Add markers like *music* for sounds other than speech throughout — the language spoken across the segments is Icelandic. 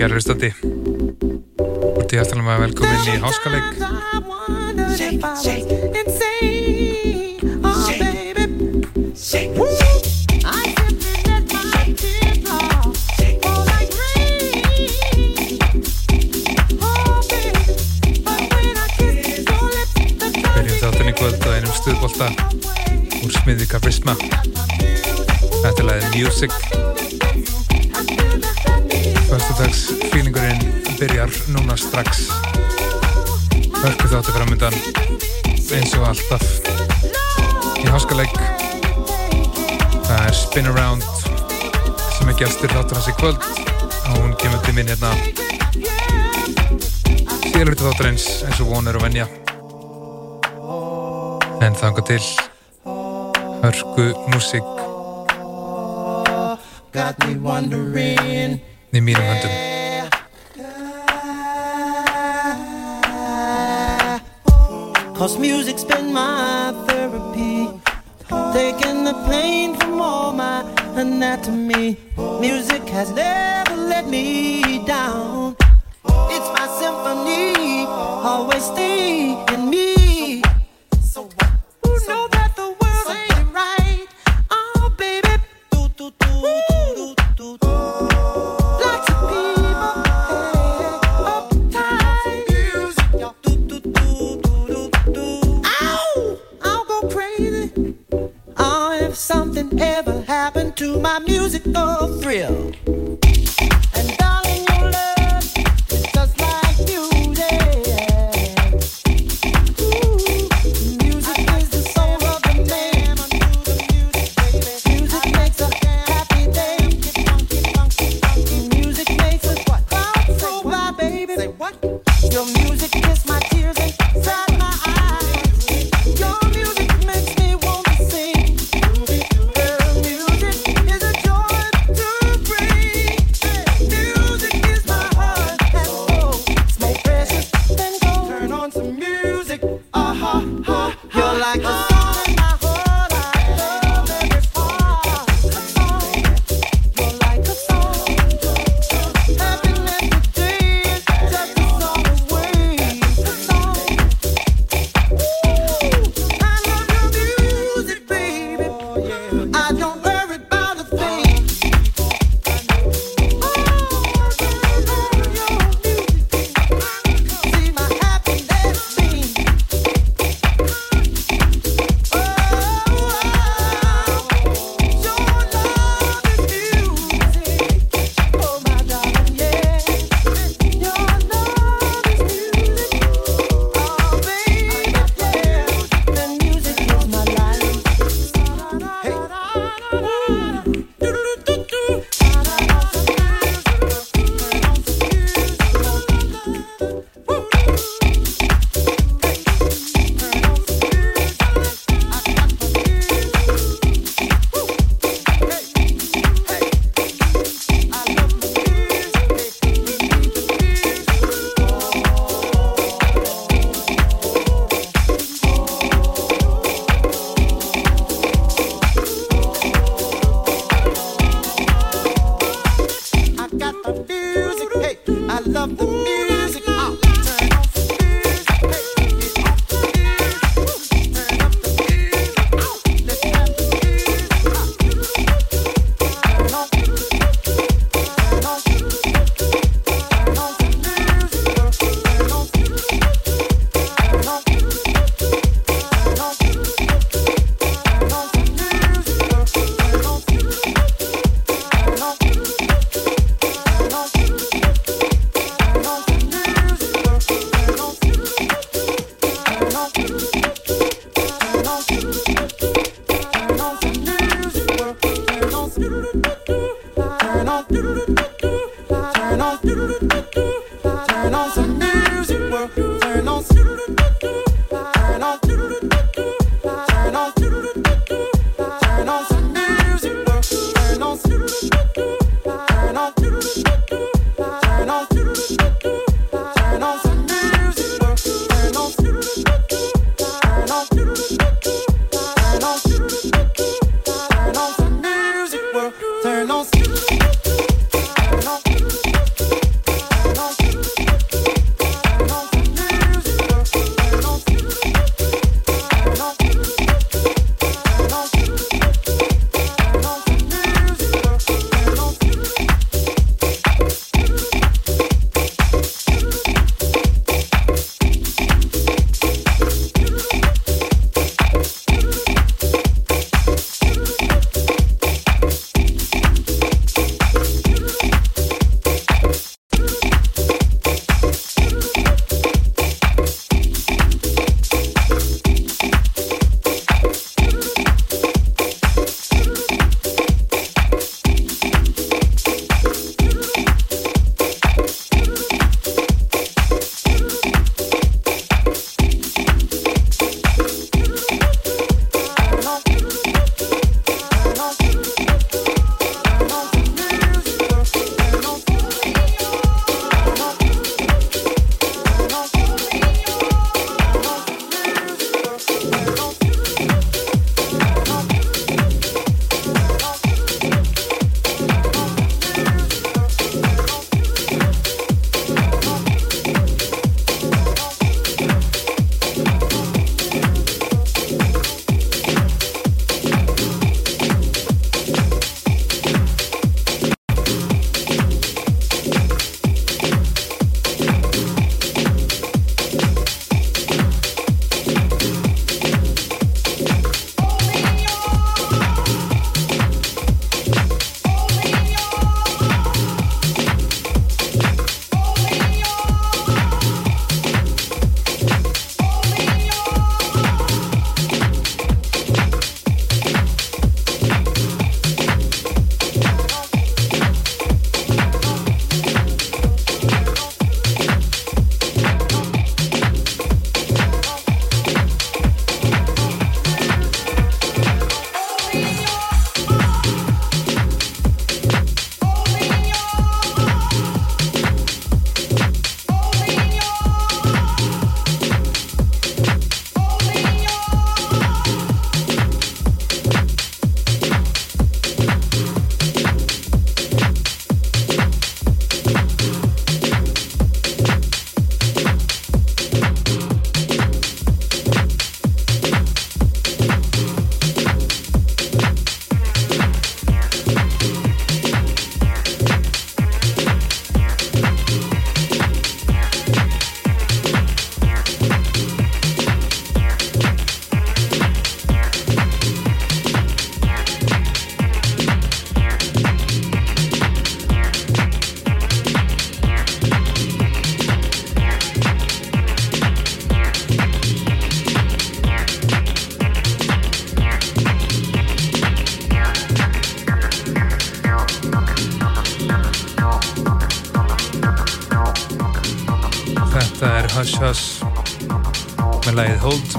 Kjæru hlustandi. Þú ert í hættanlega með velkomin í Háskaleg kvölda einum stuðbólta úr smiði Karisma Þetta er læðið Music. strax. Hörku þáttu framöndan eins og alltaf í háskaleik. Það er Spin Around sem er gæstur þáttur hans í kvöld. Og hún kemur til minn hérna. Sérluti þáttur eins eins og vonur og vennja En þanga til Hörku músík. Got me wondering. Í mínum höndum. music's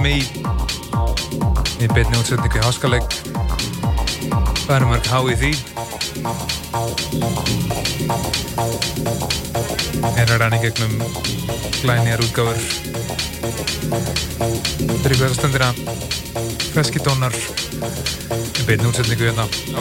Me í beitni útsetningu í háskaleg það eru mörg há í því. Er að ræna í gegnum glænjar útgáfur. Stundina feskidónar í beitni útsetningu hérna á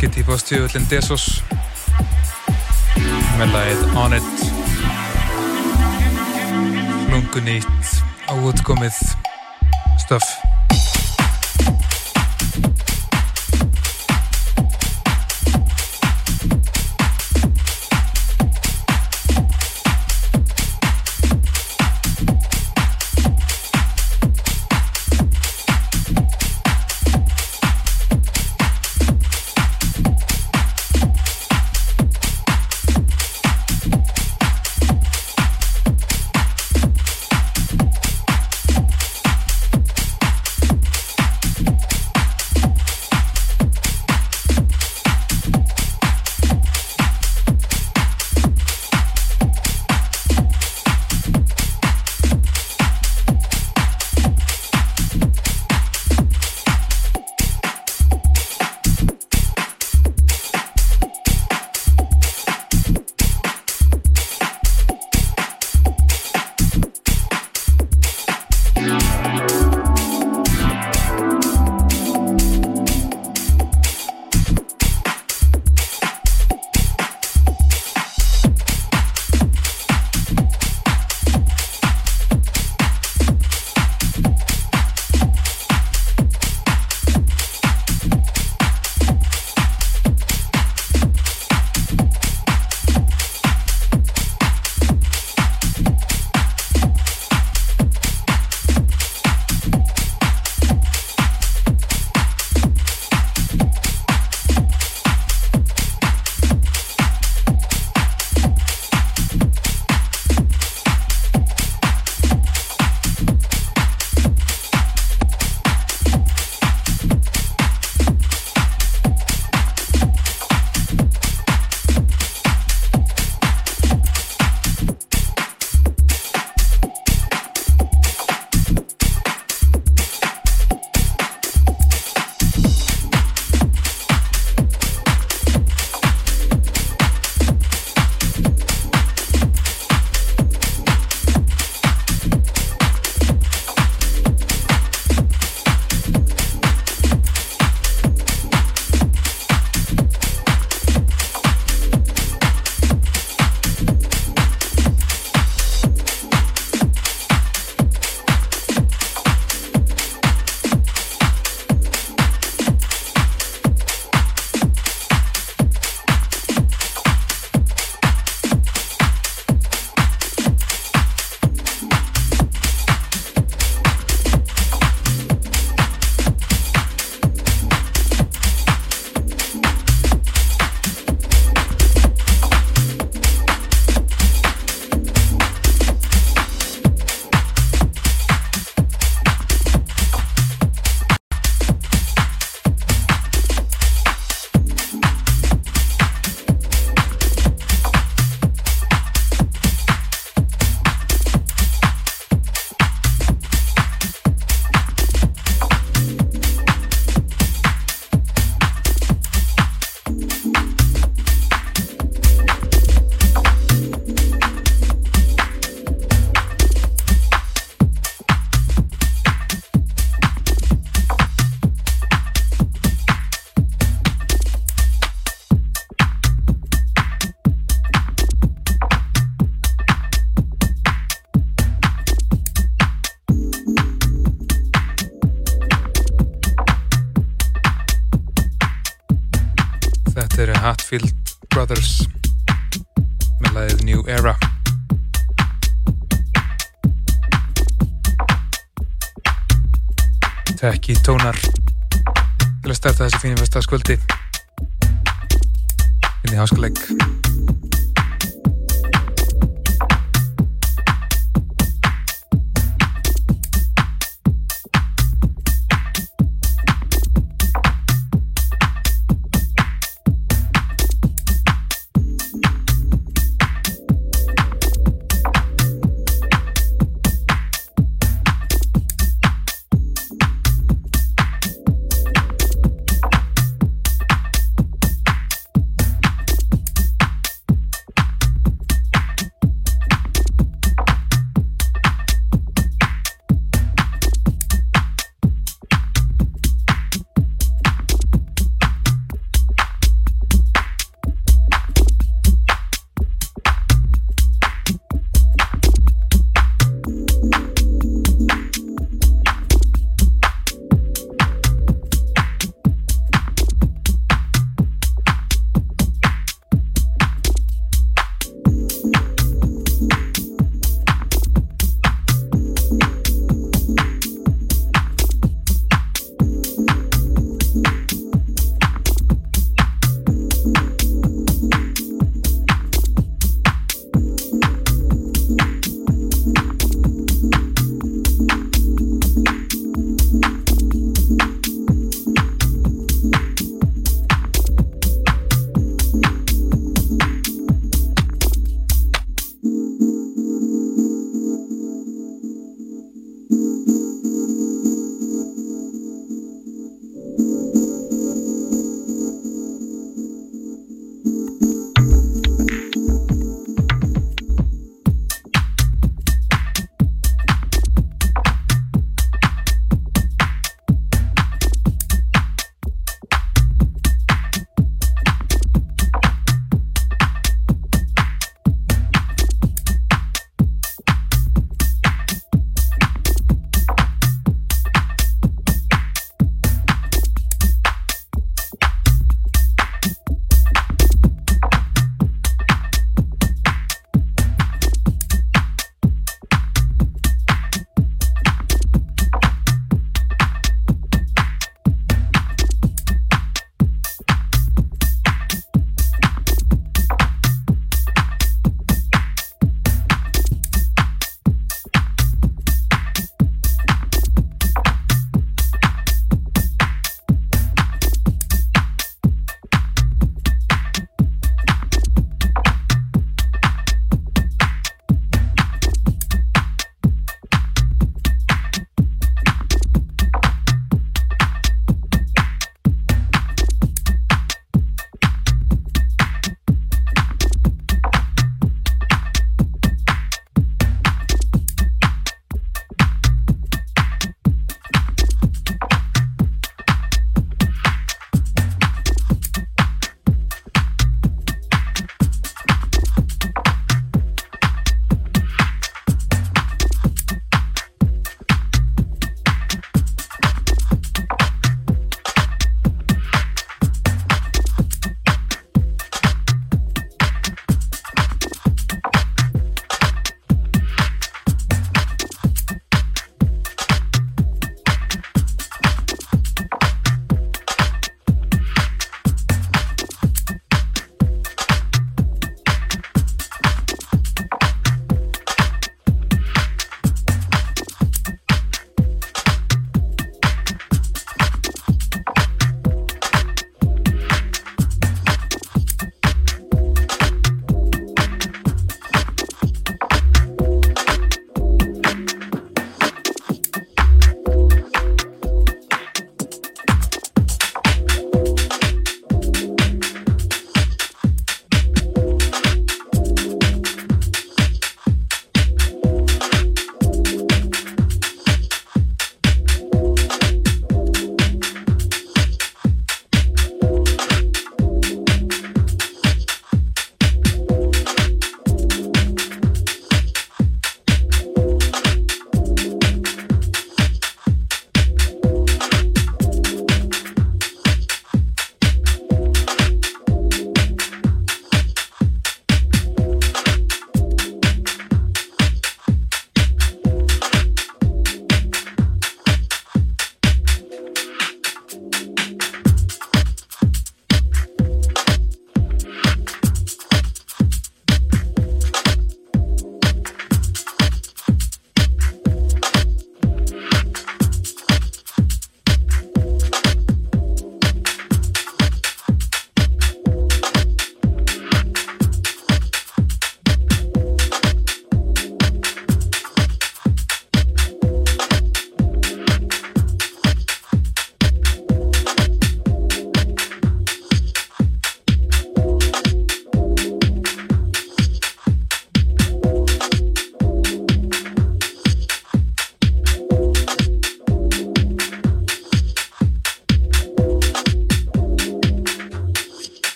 útafmyndraðinn stjöfullin Desos. Með lagið On It. Flungunýtt áutkomið stöf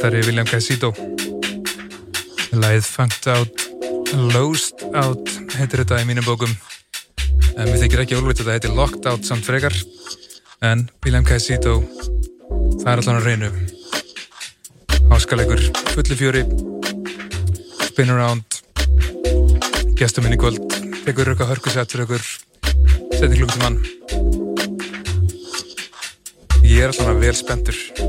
meistari William Casito. Læð Funked Out, Losed Out heitir þetta í mínum bókum. En við þykir ekki ólveit að þetta heitir Locked Out samt frekar. En William Casito, það er allan að reynu. Háskalegur, fulli fjöri, spin around, gestur minni kvöld, tekur ykkur hörkusett fyrir ykkur, setjum klukkutíman. Ég er allan að vel spenntur.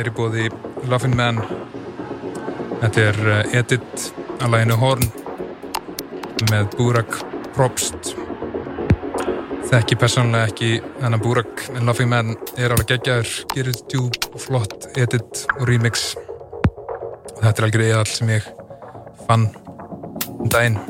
Er í bóði Laughing Man. Þetta er uh, edit að læginu Horn með Burak Probst. Þekki persónulega ekki þennan Burak en Laughing Man er alveg geggjaður gerir djúb og flott edit og remix. Þetta er algjör eðal sem ég fann um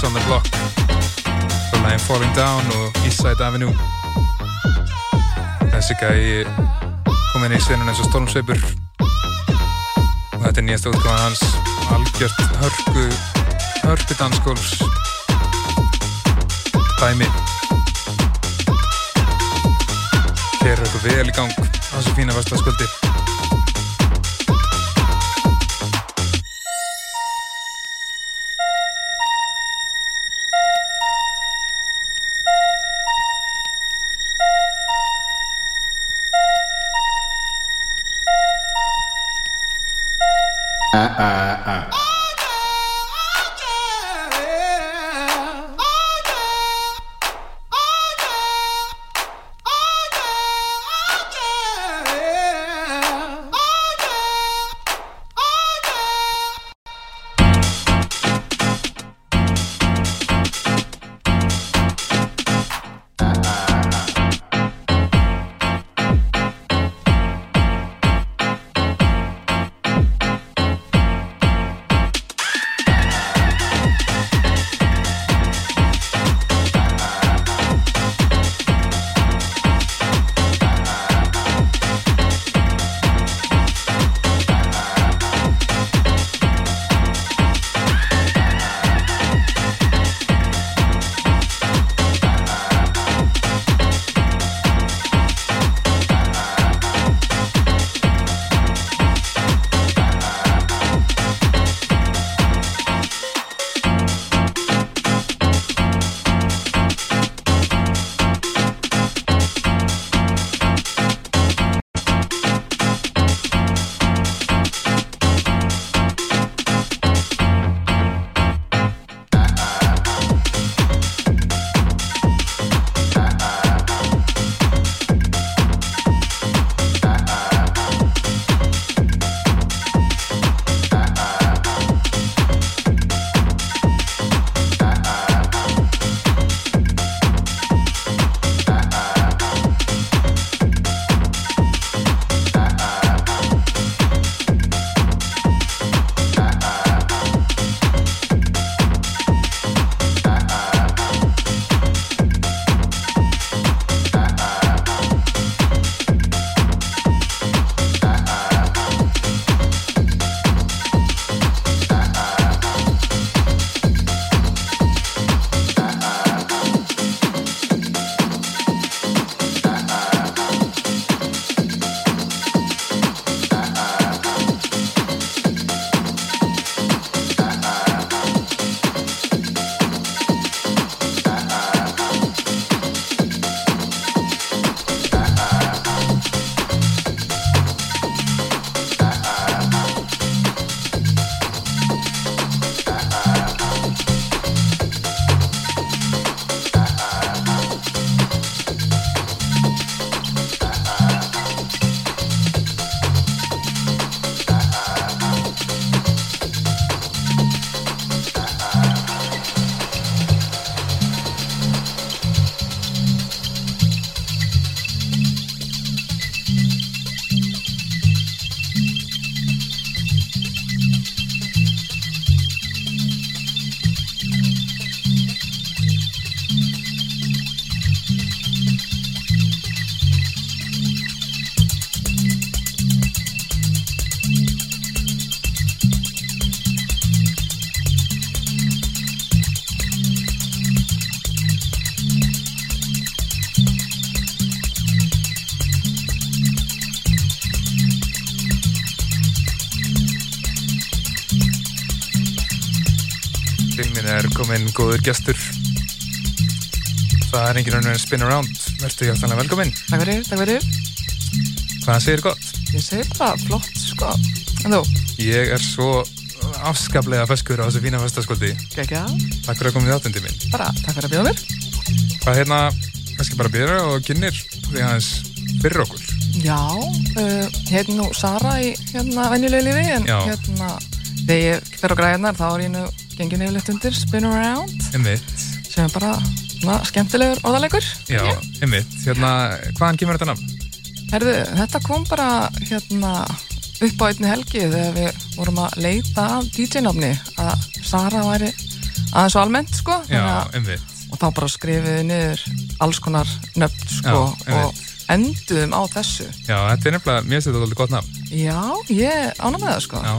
Kids on the Block. Frá lægin Falling Down og Eastside Avenue. Þessi gæi kom inn í senun eins og Stormsveipur. Og þetta er nýjast útgáðan hans. Algjört hörku hörku dansgólfs. Dæmi. Er eitthvað vel í gang á þessu fína vestlaskvöldi kominn góður gestur það er enginn raun og verið spin around. Verður hjartanlega velkominn. Takk fyrir, takk fyrir. Hvað segir gott? Ég segir bara flott sko. En þú? Ég er svo afskaplega feskur á þessu fína festaskvöldi. Gekja Takk fyrir að koma í átundi minn Bara takk fyrir að bjóða mér. Hvað hérna, kannski bara byrja og kynir því aðeins fyrir okkur. Já, uh, hérna nú Sara í hérna venjulegu lífi en Já. hérna þegar ég fer á græðinar þá er ég nú gengin yfirleitt undir Spin Around sem er bara svona, skemmtilegur orðalegur já, Emmitt Hérna, hvaðan kemur þetta nafn? Herðu, þetta kom bara hérna upp á einni helgi þegar við vorum að leita að DJ-nafni að Sara væri aðeins og almennt sko Já, einmitt. og þá bara skrifiði niður alls konar nöfn sko Já, einmitt. og enduðum á þessu Já, þetta er nefnilega, mér finnst þetta alveg gott nafn. Já, ég ána með það sko Já,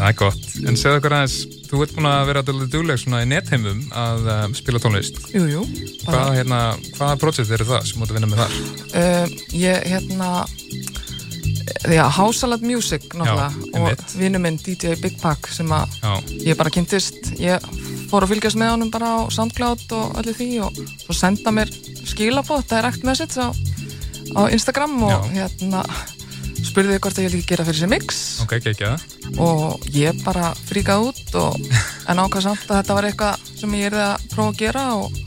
það er gott. En segðu okkur aðeins, þú ert búin að vera alveg dugleg svona í netheimum að um, spila tónlist. Jú, jú Hvaða, hérna, hvaða projekt eru það sem mútu að vinna með þar? um, Ég, hérna Já, House Salad Music náttúrulega Já, og vinnu minn DJ Big Pack sem að Já, ég bara kynntist ég fór að fylgjast með honum bara á Soundcloud og öllu því og svo senda mér skilabót, direct message á, á Instagram og hérna spurði hvort að ég vilja gera fyrir sér mix. Ok, ekki ekki það. og ég bara fríkaði út og *laughs* en ákvað samt að þetta var eitthvað sem ég erði að prófa að gera og,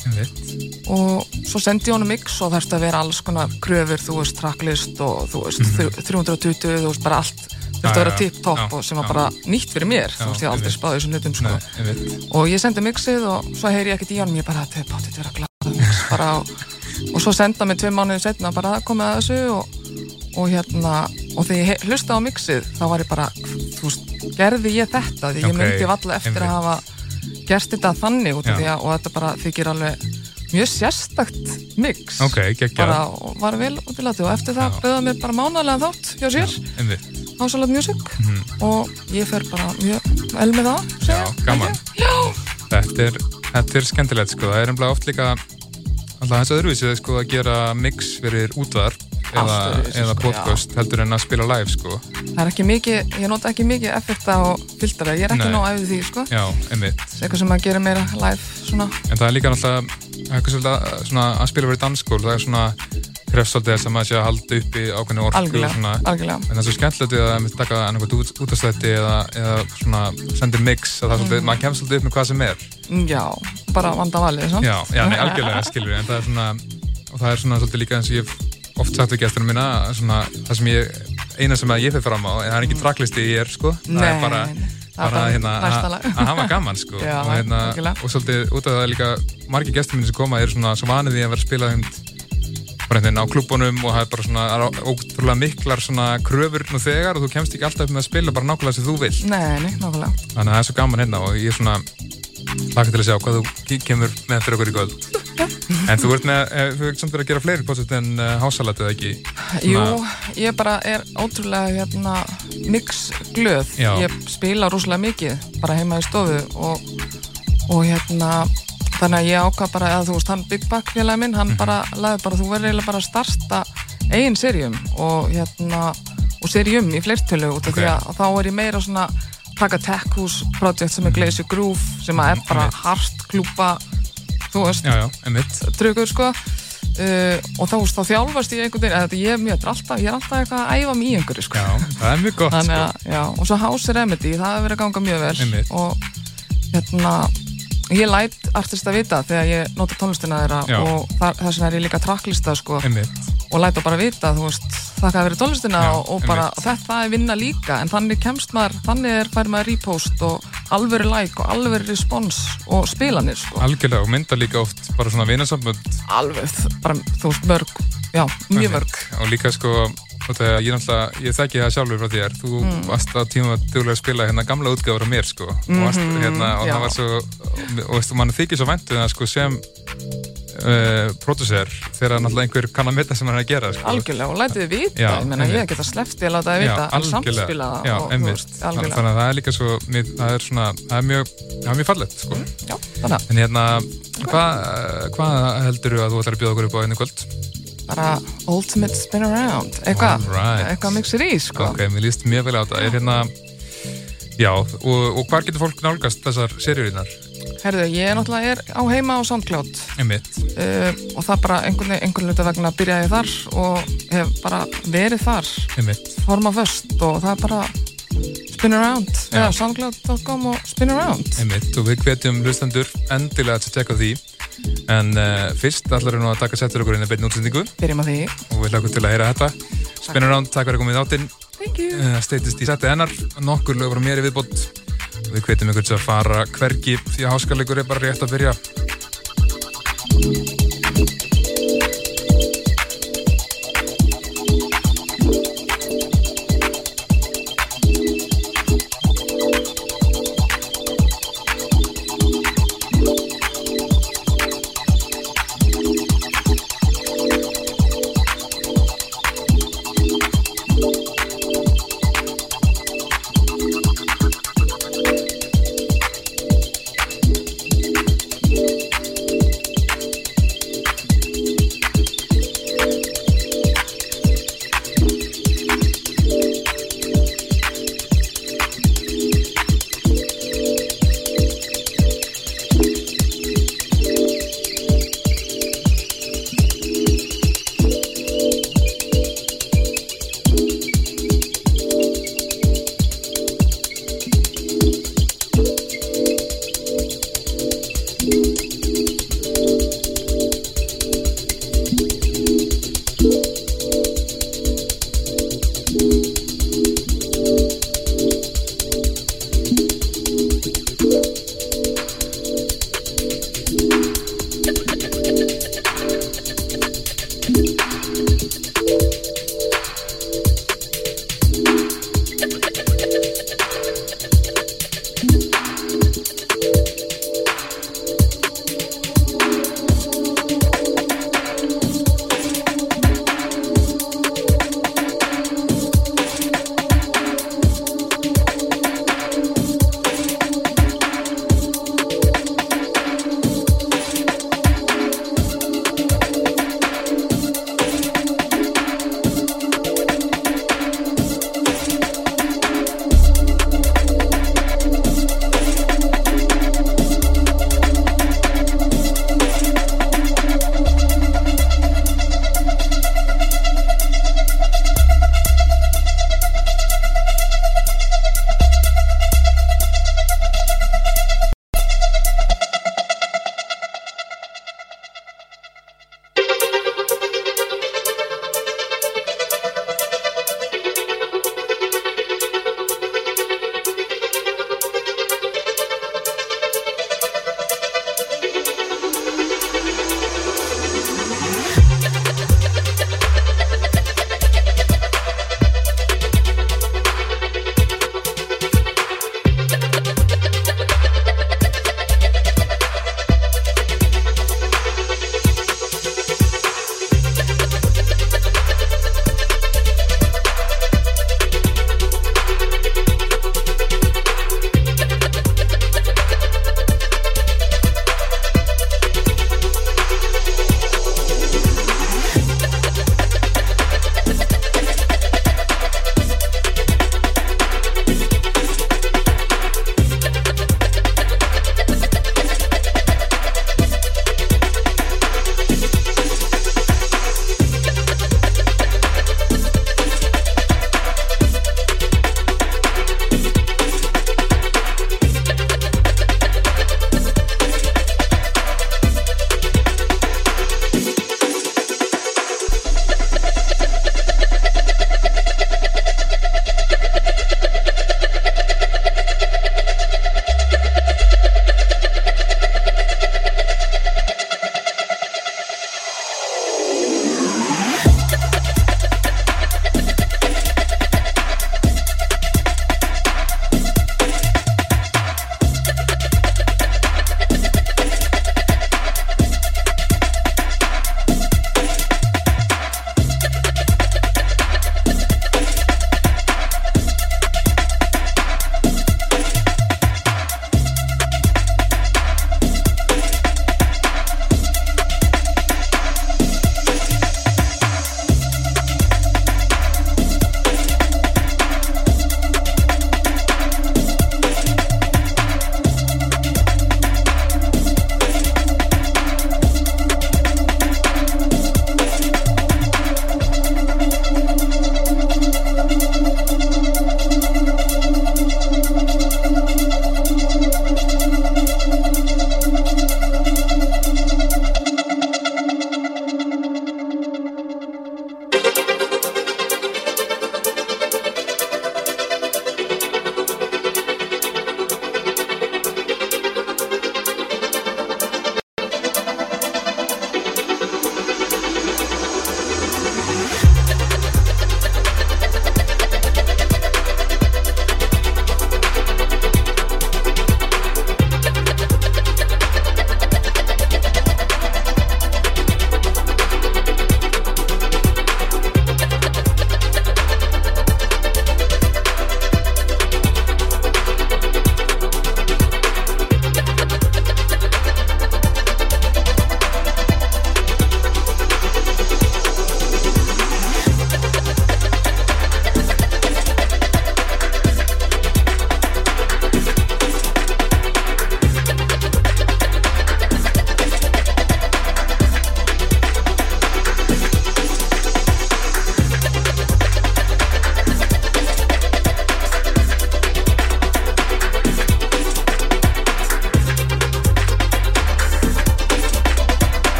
og svo sendi ég honum mix og þarfst að vera alls konar kröfur, þú veist, tracklist og þú veist, mm 320, þú veist, bara allt. Þurfti að vera tip-top og sem var bara nýtt fyrir mér, þú Já, veist, ég aldrei spáði þessum hlutum, sko. Og ég sendi mixið og svo heyri ég ekkert í honum ég bara, þetta er báttið vera glada mix bara á, og svo senda mér tvei mánuði setna bara komið að þessu og, og hérna, og þegar ég hlusta á mixið þá var ég bara, þú veist gerði ég þetta, því ég Ok, myndi valla eftir einmitt. að hafa gert þetta þannig út af því að, og þetta bara þykir alveg mjög sérstakt mix. Ok, geggjað. bara, var vel út í lati og eftir það bauða mér bara mánalega þátt hjá sér, Einmitt. Hásalat Music. Og ég fer bara mjög vel með það Mhm. Já, segja, gaman. Já, Þetta er, þetta er skemmtilegt sko, það er ennblega oft líka alltaf og öðruvísið sko að gera mix fyrir útvar eða, eða sko, podcast heldur en að spila live sko. það er ekki mikið, ég nota ekki mikið effekta og filtera, ég er ekki nóg æfið því, sko Já, einmitt. það er eitthvað sem að gera meira live, svona En það er líka náttúrulega eitthvað svolítið svona, að spila fyrir dansskól, það er svona krefst svolítið þess að maður sé að halda uppi ákveðinu orku algjörlega, svona. algjörlega En það er svo skemmtilegt að við taka út, útastætti eða, eða svona sendir mix að það er svolítið, Mhm. maður kemst svolítið upp með hvað sem er. já, bara vanda valið, svona Já, já, nei, *laughs* algjörlega skilur en það er svona, og það er svona svolítið líka eins og ég oft sagt við gestunum mína, svona, það sem ég, eina sem ég fyrir fram á, það er ekki tracklisti er, sko, Nei, er bara, nei, það er bara bara hérna, að hafa gaman, sko, *laughs* Já, og hérna, og svolítið út af það er líka, margir gestur mínu sem koma eru svona svo vanið því að vera að spila hund bara einhvern veginn á klubunum og það er bara svona, er ótrúlega miklar svona kröfur nú þegar og þú kemst ekki alltaf upp með að spila bara nákvæmlega sem þú vill nei, nei, nákvæmlega. Þannig að það er svo gaman hérna og ég er svona hlaka til að sjá hvað þú kemur með fyrir okkur í góð. *laughs* En þú ert með, eh, þú ert samt verið að gera fleiri pósit en uh, hásalat eða ekki? Jú, ég bara er ótrúlega hérna, mix glöð Já. ég spila rosalega mikið bara heima í stofu og, og hérna þannig að ég ákvað bara að þú veist hann Big Back félagi minn, hann bara laði bara þú verður eiginlega bara að starta eigin serjum og hérna og serjum í fleirtölu út af Ok. því að þá er ég meira svona taka Tech House project sem er Glacier Groove sem er bara hart klúpa þú veist, tryggur sko. Uh, og þá, þá þjálfast ég einhvern veginn ég ég er alltaf eitthvað að æfa mig í einhverju sko. Já, það er mjög gott, Þannig sko. já, og svo House Remedy, það hefur verið að ganga mjög vel. Einmitt. og hérna ég læt artist að vita þegar ég nota tónlistina Já. þeirra og þar, þess vegna er ég líka tracklista sko. Einmitt. og læta bara vita, þú veist, þakka að vera tónlistina Já, og, og bara, einmitt. þetta er vinna líka. En þannig kemst maður, þannig er fær maður repost og alvöru like og alvöru respons og spilanir sko. Algjörlega og mynda líka oft bara svona vinasambönd. Alveg, bara, þú veist, mörg. Já, mjög mörg. Og líka sko þegar ég náttúrulega, ég þekki það sjálfur frá þér þú Mm. varst á tíma að duglega að spila hérna gamla útgáður á mér sko og, varst, Mhm, hérna, og já. það var svo og, veistu, mann þykir svo væntu það sko sem uh, pródusser þegar náttúrulega einhver kann að metta sem hann er að gera sko. algjörlega og lætið þið vita, Já, ég einmitt. ég geta sleppt ég að láta þið vita, en samspila það já, einmitt, veist, þannig að það er líka svo mér, það er svona, það er mjög það er mjög fallegt, sko já, þannig að en hérna, hvað hva heldur þú að þú ætlar að bjóða okkur upp á einu kvöld? Bara ultimate spin around. Eitthvað, Alright. eitthvað mixir í sko. ok, mér líst mjög vel á þetta. Er hérna, já og, og hvar getur fólk nálgast þessar seríurinnar? herðu, ég er náttúrulega er á heima á SoundCloud. Uh, og það bara einhvern einhvern hluta vegna byrjaði þar og hef bara verið þar. Forma föst og það er bara spin around, eða soundcloud.com og spin around. Einmitt og við hvetjum hlustendur endilega að tjekka því en uh, fyrst ætlar við nú að taka settur okkur inn í beinni útsendingu. Byrjum að því, og við hlakum til að heyra þetta. Spin Around, takk fyrir að koma í þáttinn. Thank you. Uh, steytist í setti hennar. Nokkur lögur frá mér í viðbót. Við hvetjum ykkur til að fara hvergi því að háskalegur er bara rétt að byrja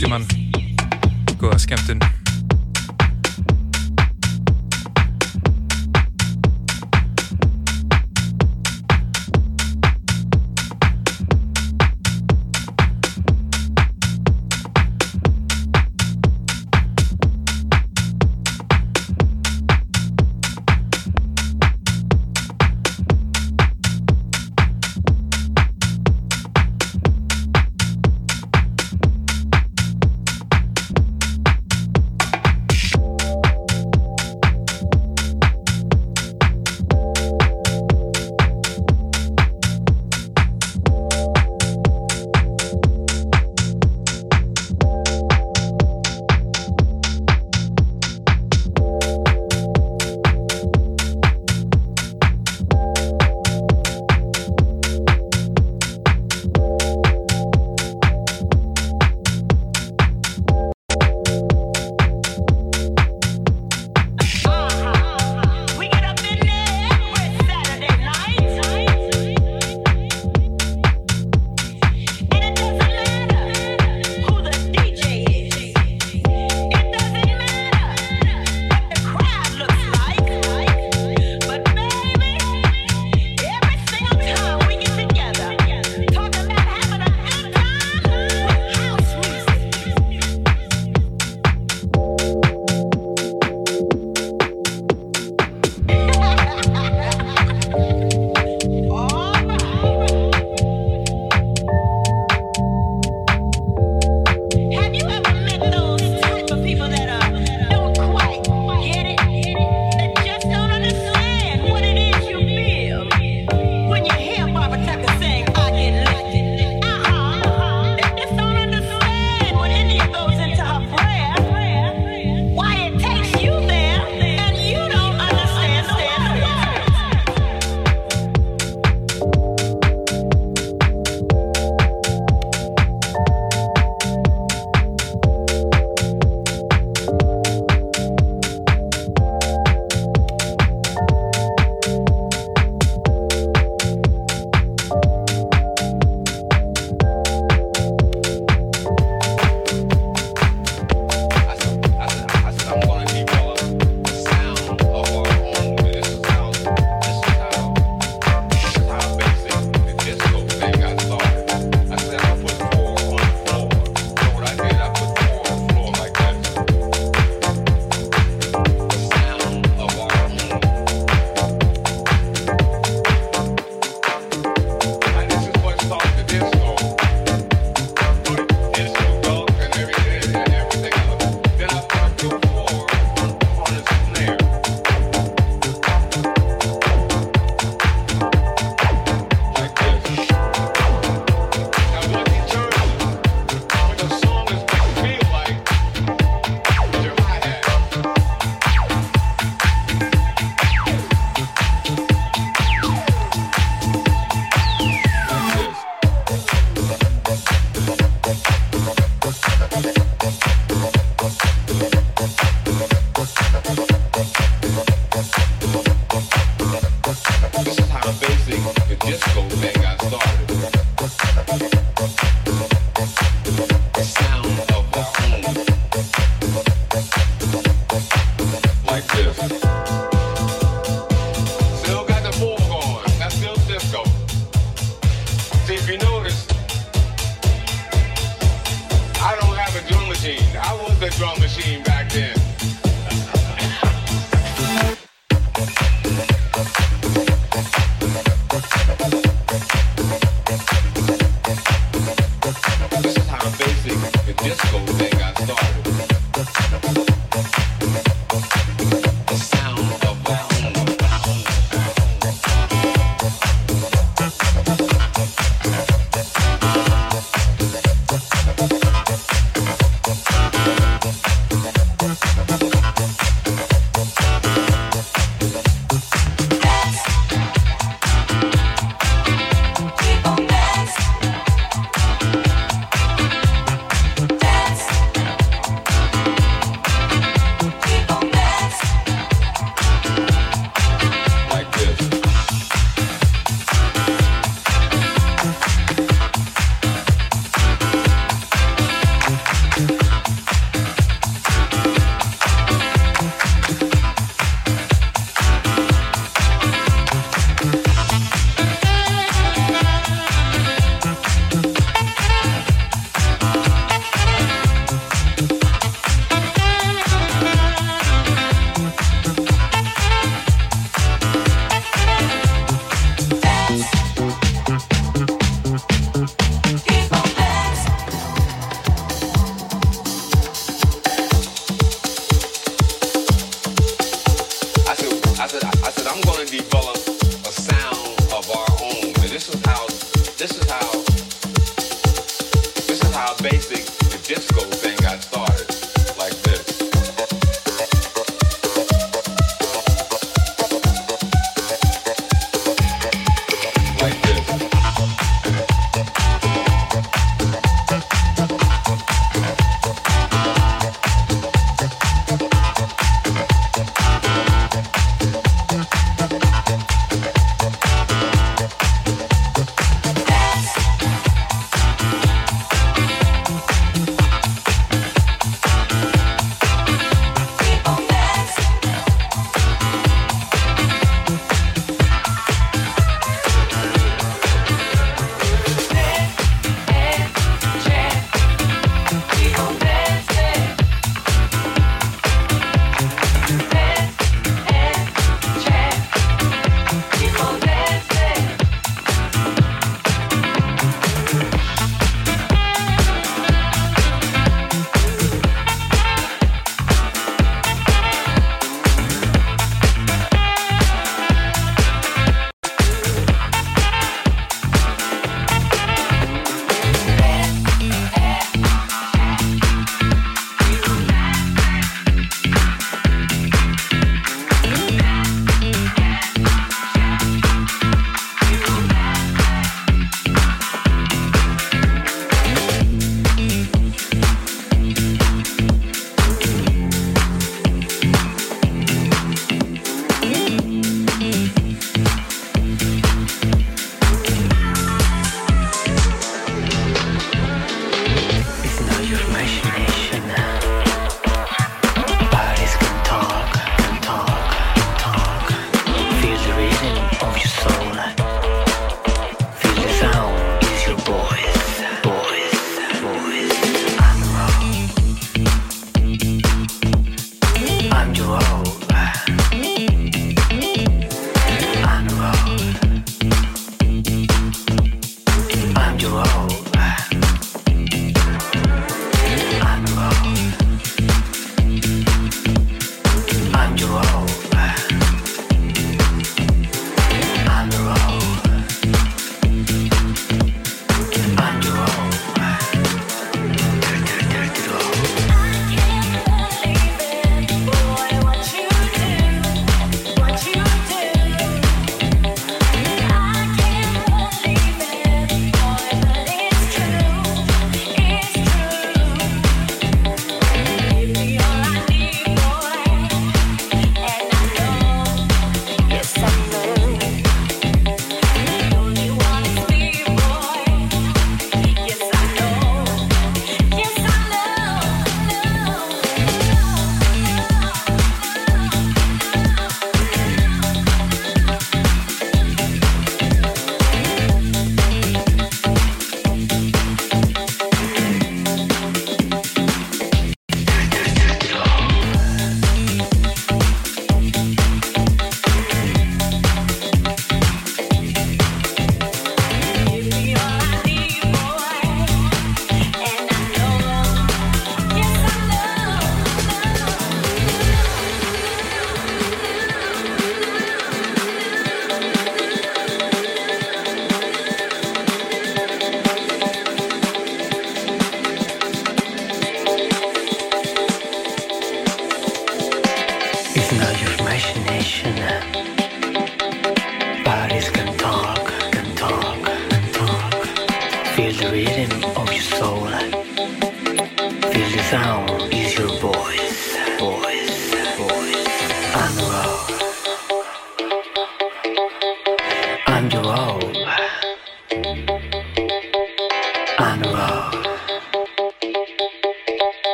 dem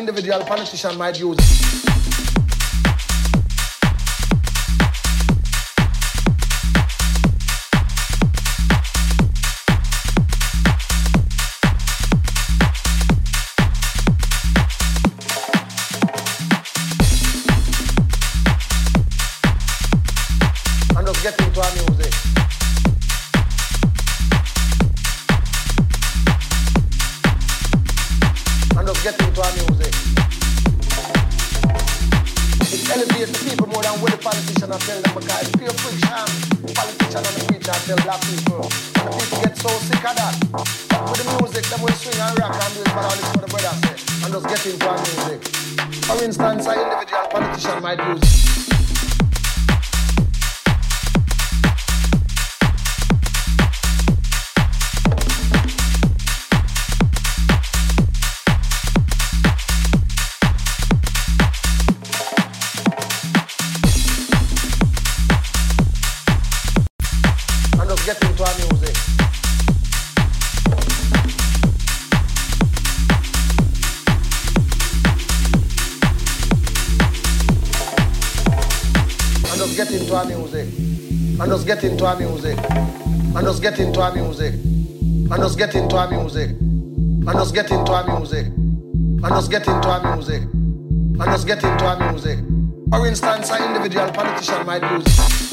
individual politician might use get into our music. And just get into our music. And just get into our music. And just get into our music. And just get into our music. And just get into our music. For instance, an individual politician might use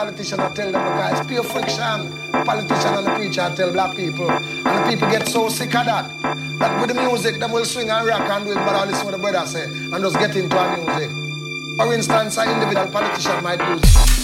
politician I tell them, guys, pure friction. Politician and the preacher I tell black people. And the people get so sick of that. That with the music, them will swing and rock and do it, but I listen what the brother say. And just get into our music. For instance, an individual politician might use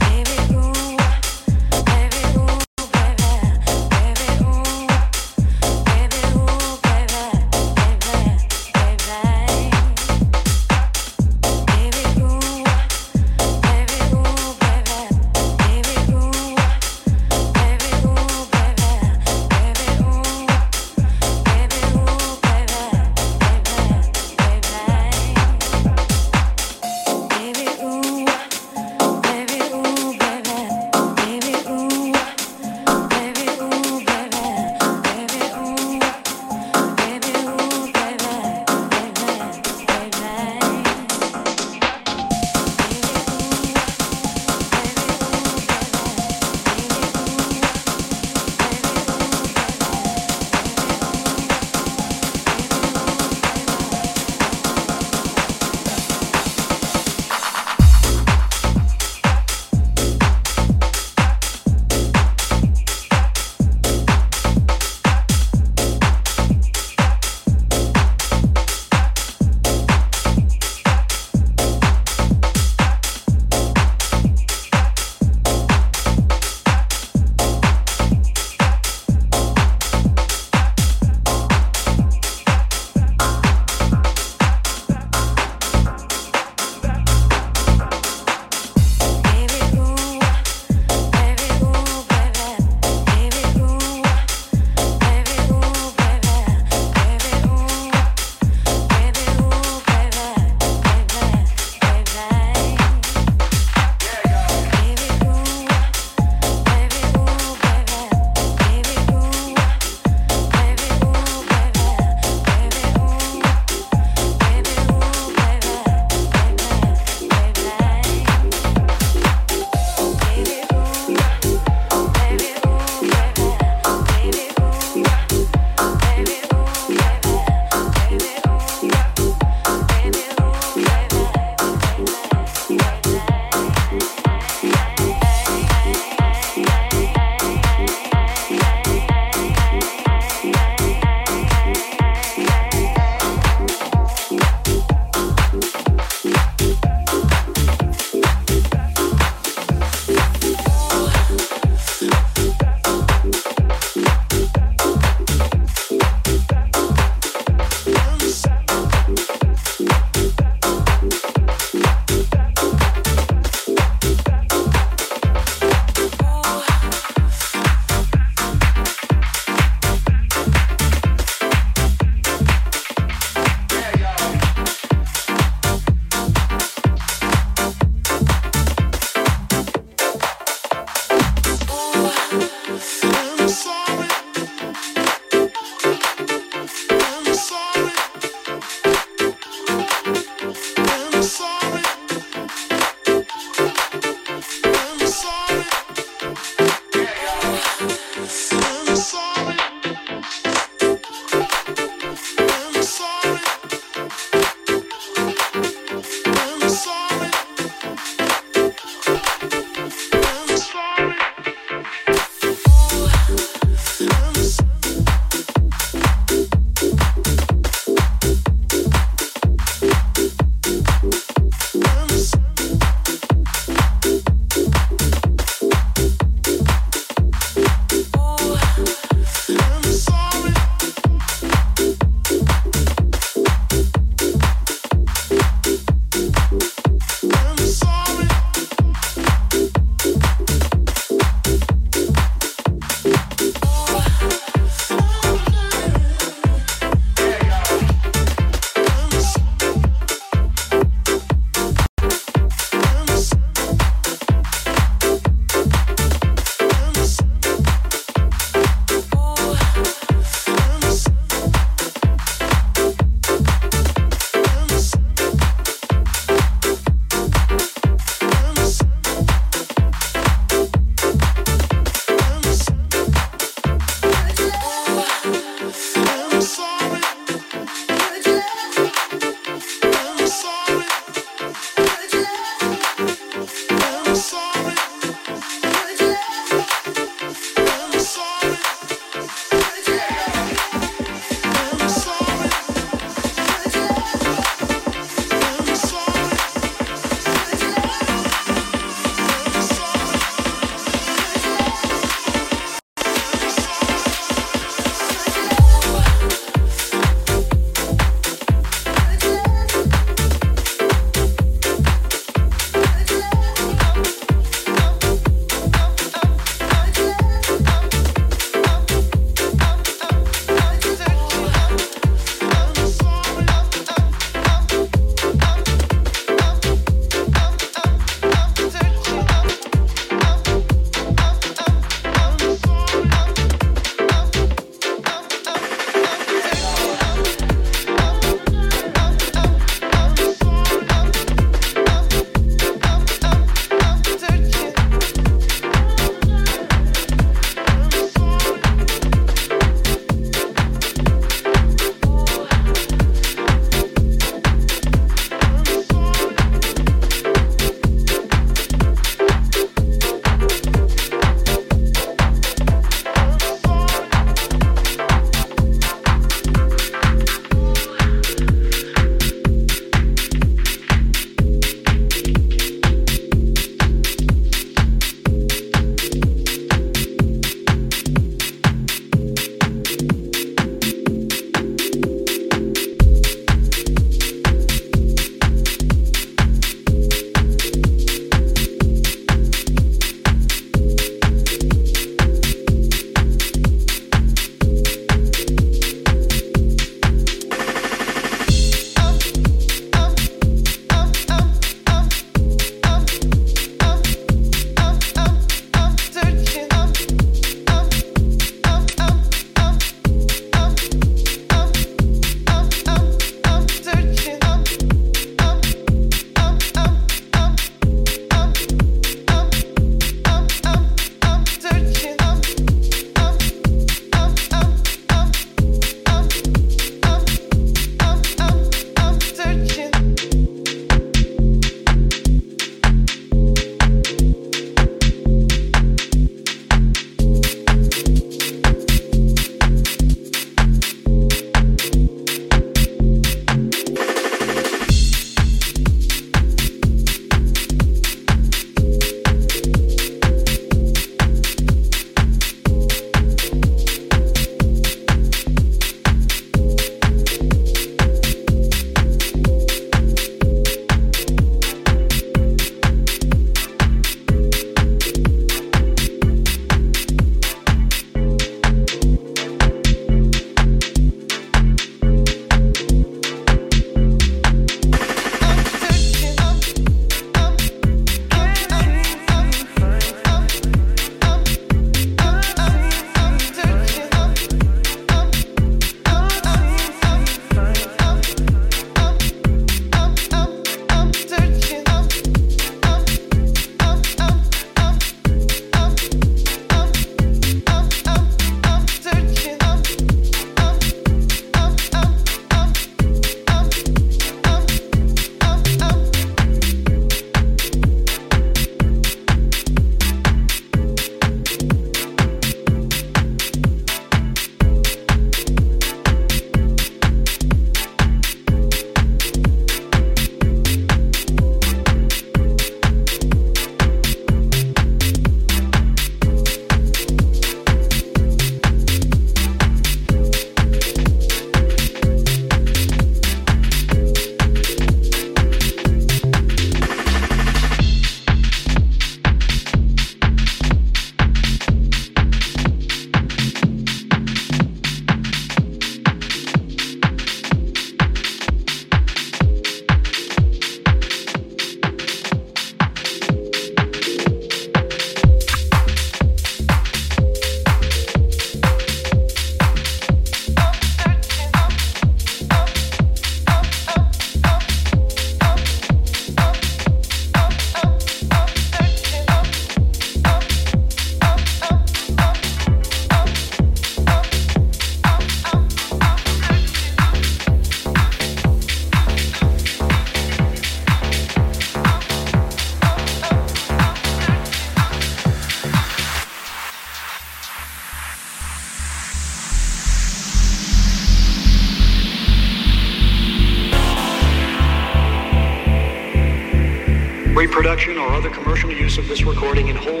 recording and hold.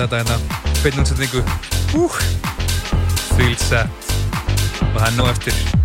heyrið þetta hérna, beinuðsendingu, úh, þvíl sett og það er nú eftir.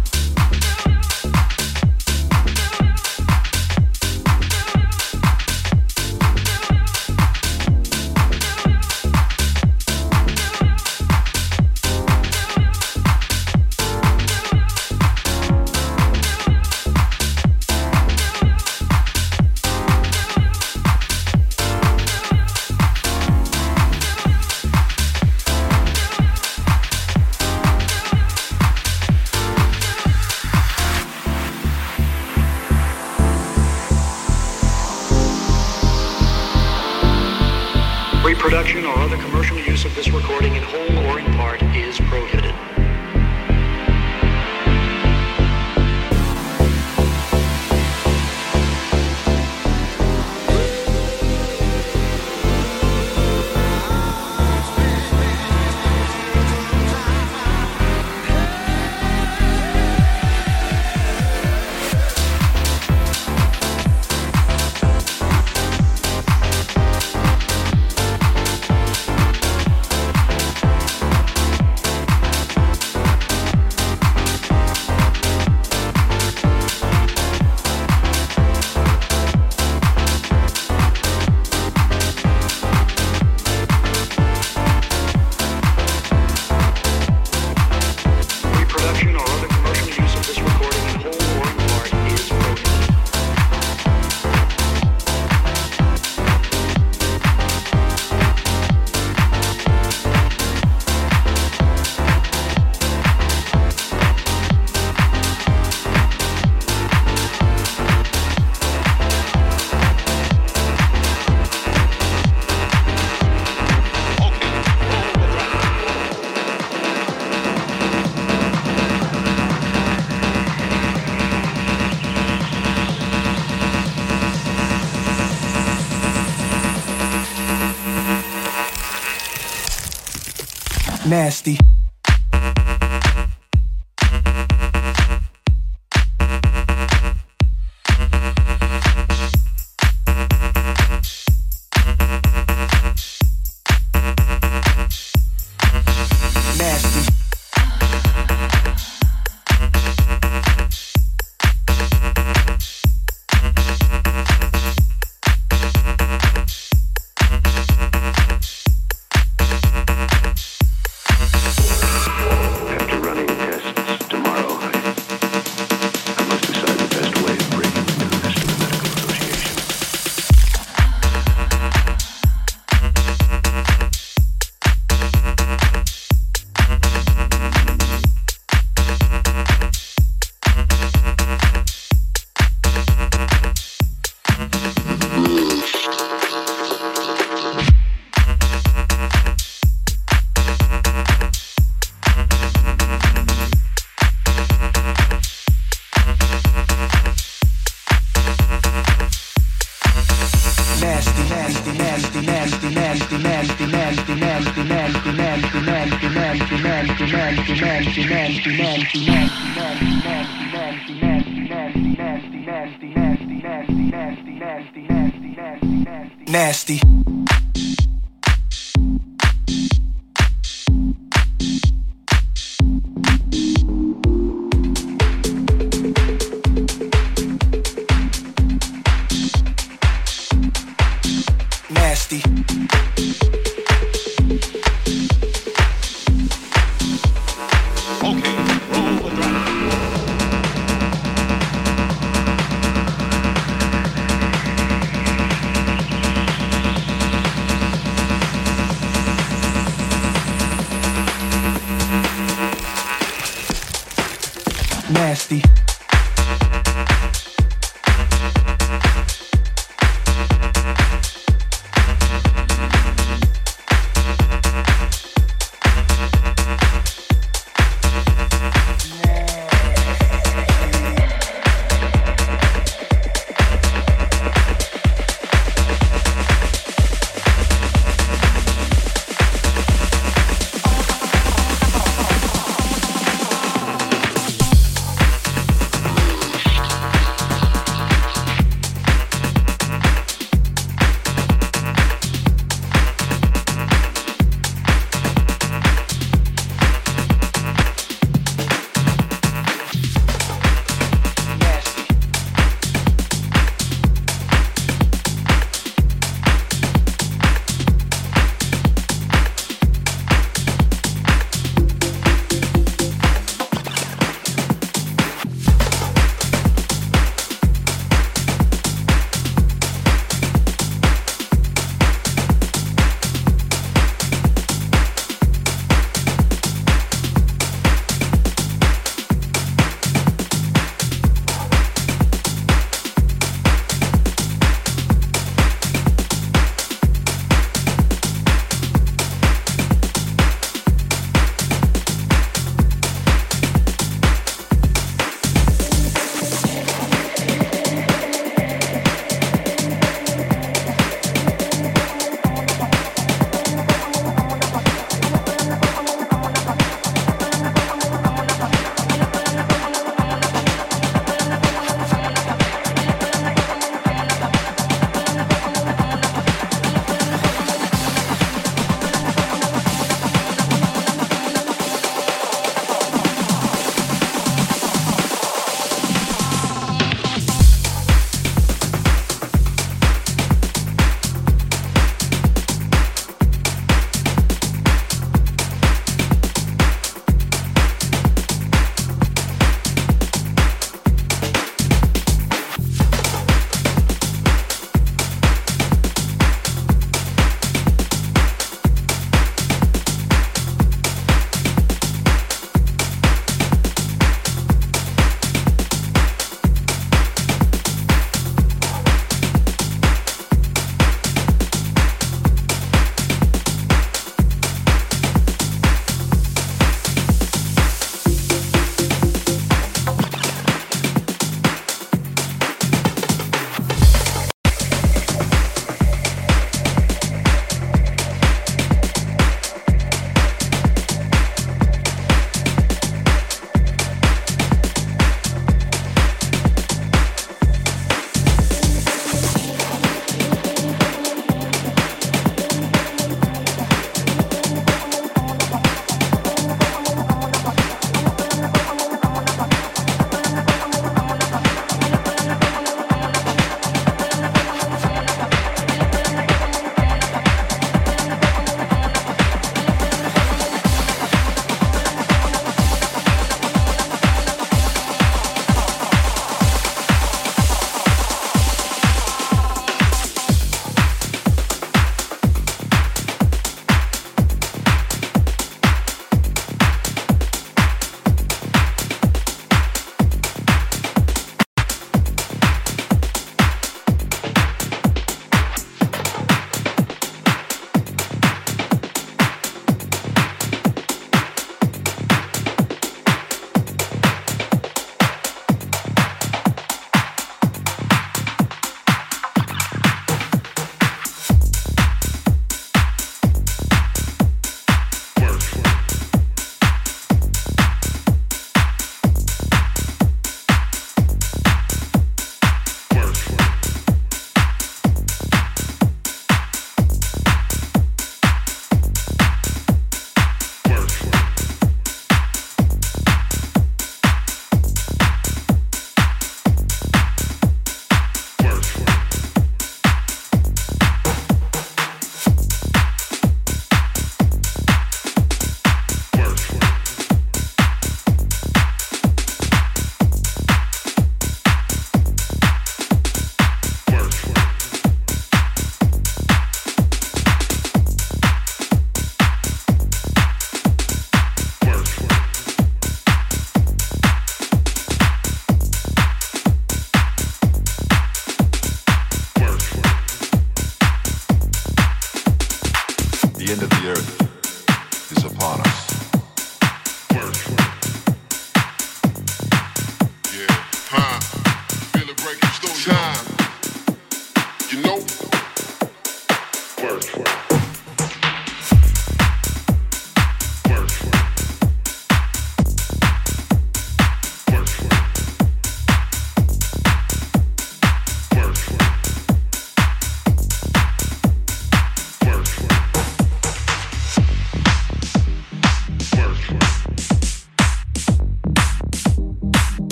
nasty.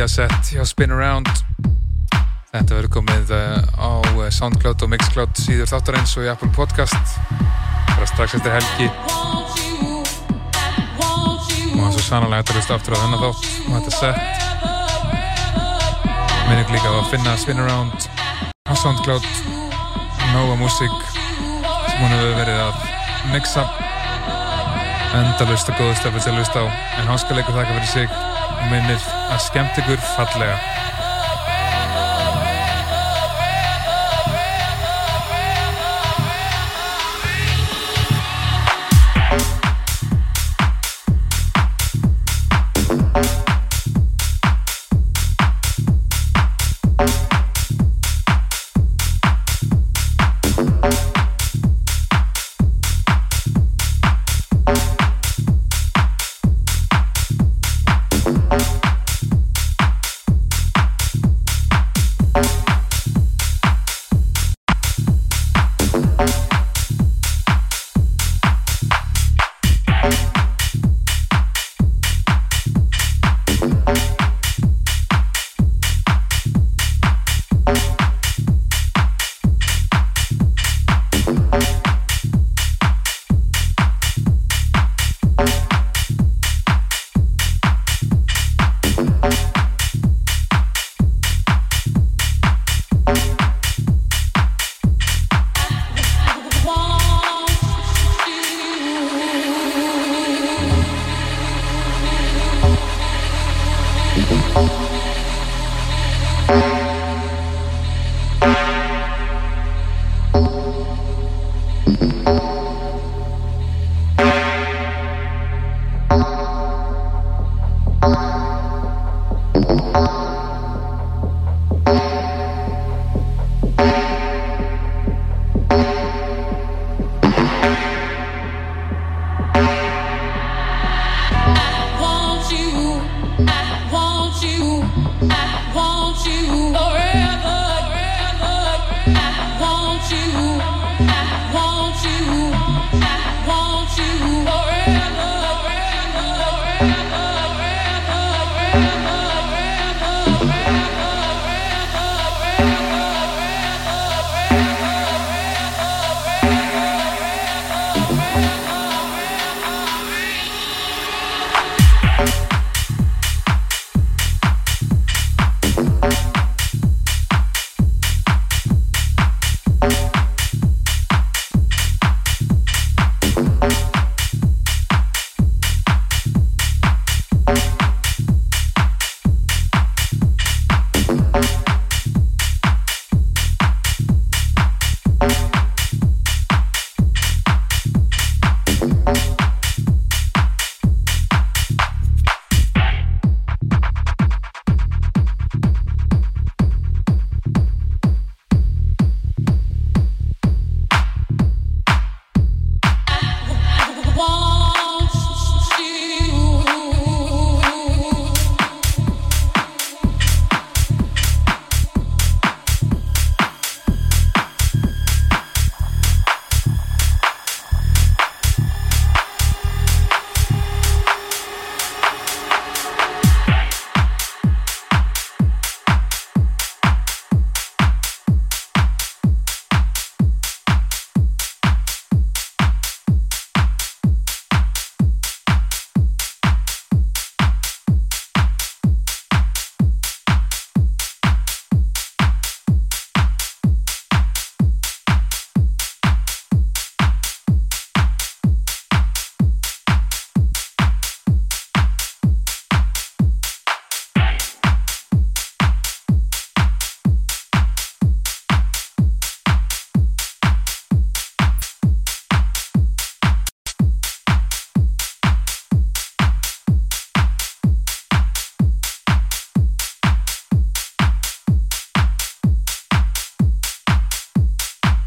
geggjasett hjá Spin Around. Þetta verður komið eh, á eh, Soundcloud og Mixcloud síður þáttarins og í Apple Podcast. Bara strax eftir helgi. Og það er svo sannlega hægt að hlusta aftur á þennan þátt. Og þetta sett. Minnum líka að finna Spin Around á Soundcloud. Nóga músík sem hún hefur verið að mixa. Endalust og góðu stefn til að hlusta á. En háskalega þakka fyrir sig minnir að skemmt ykkur fallega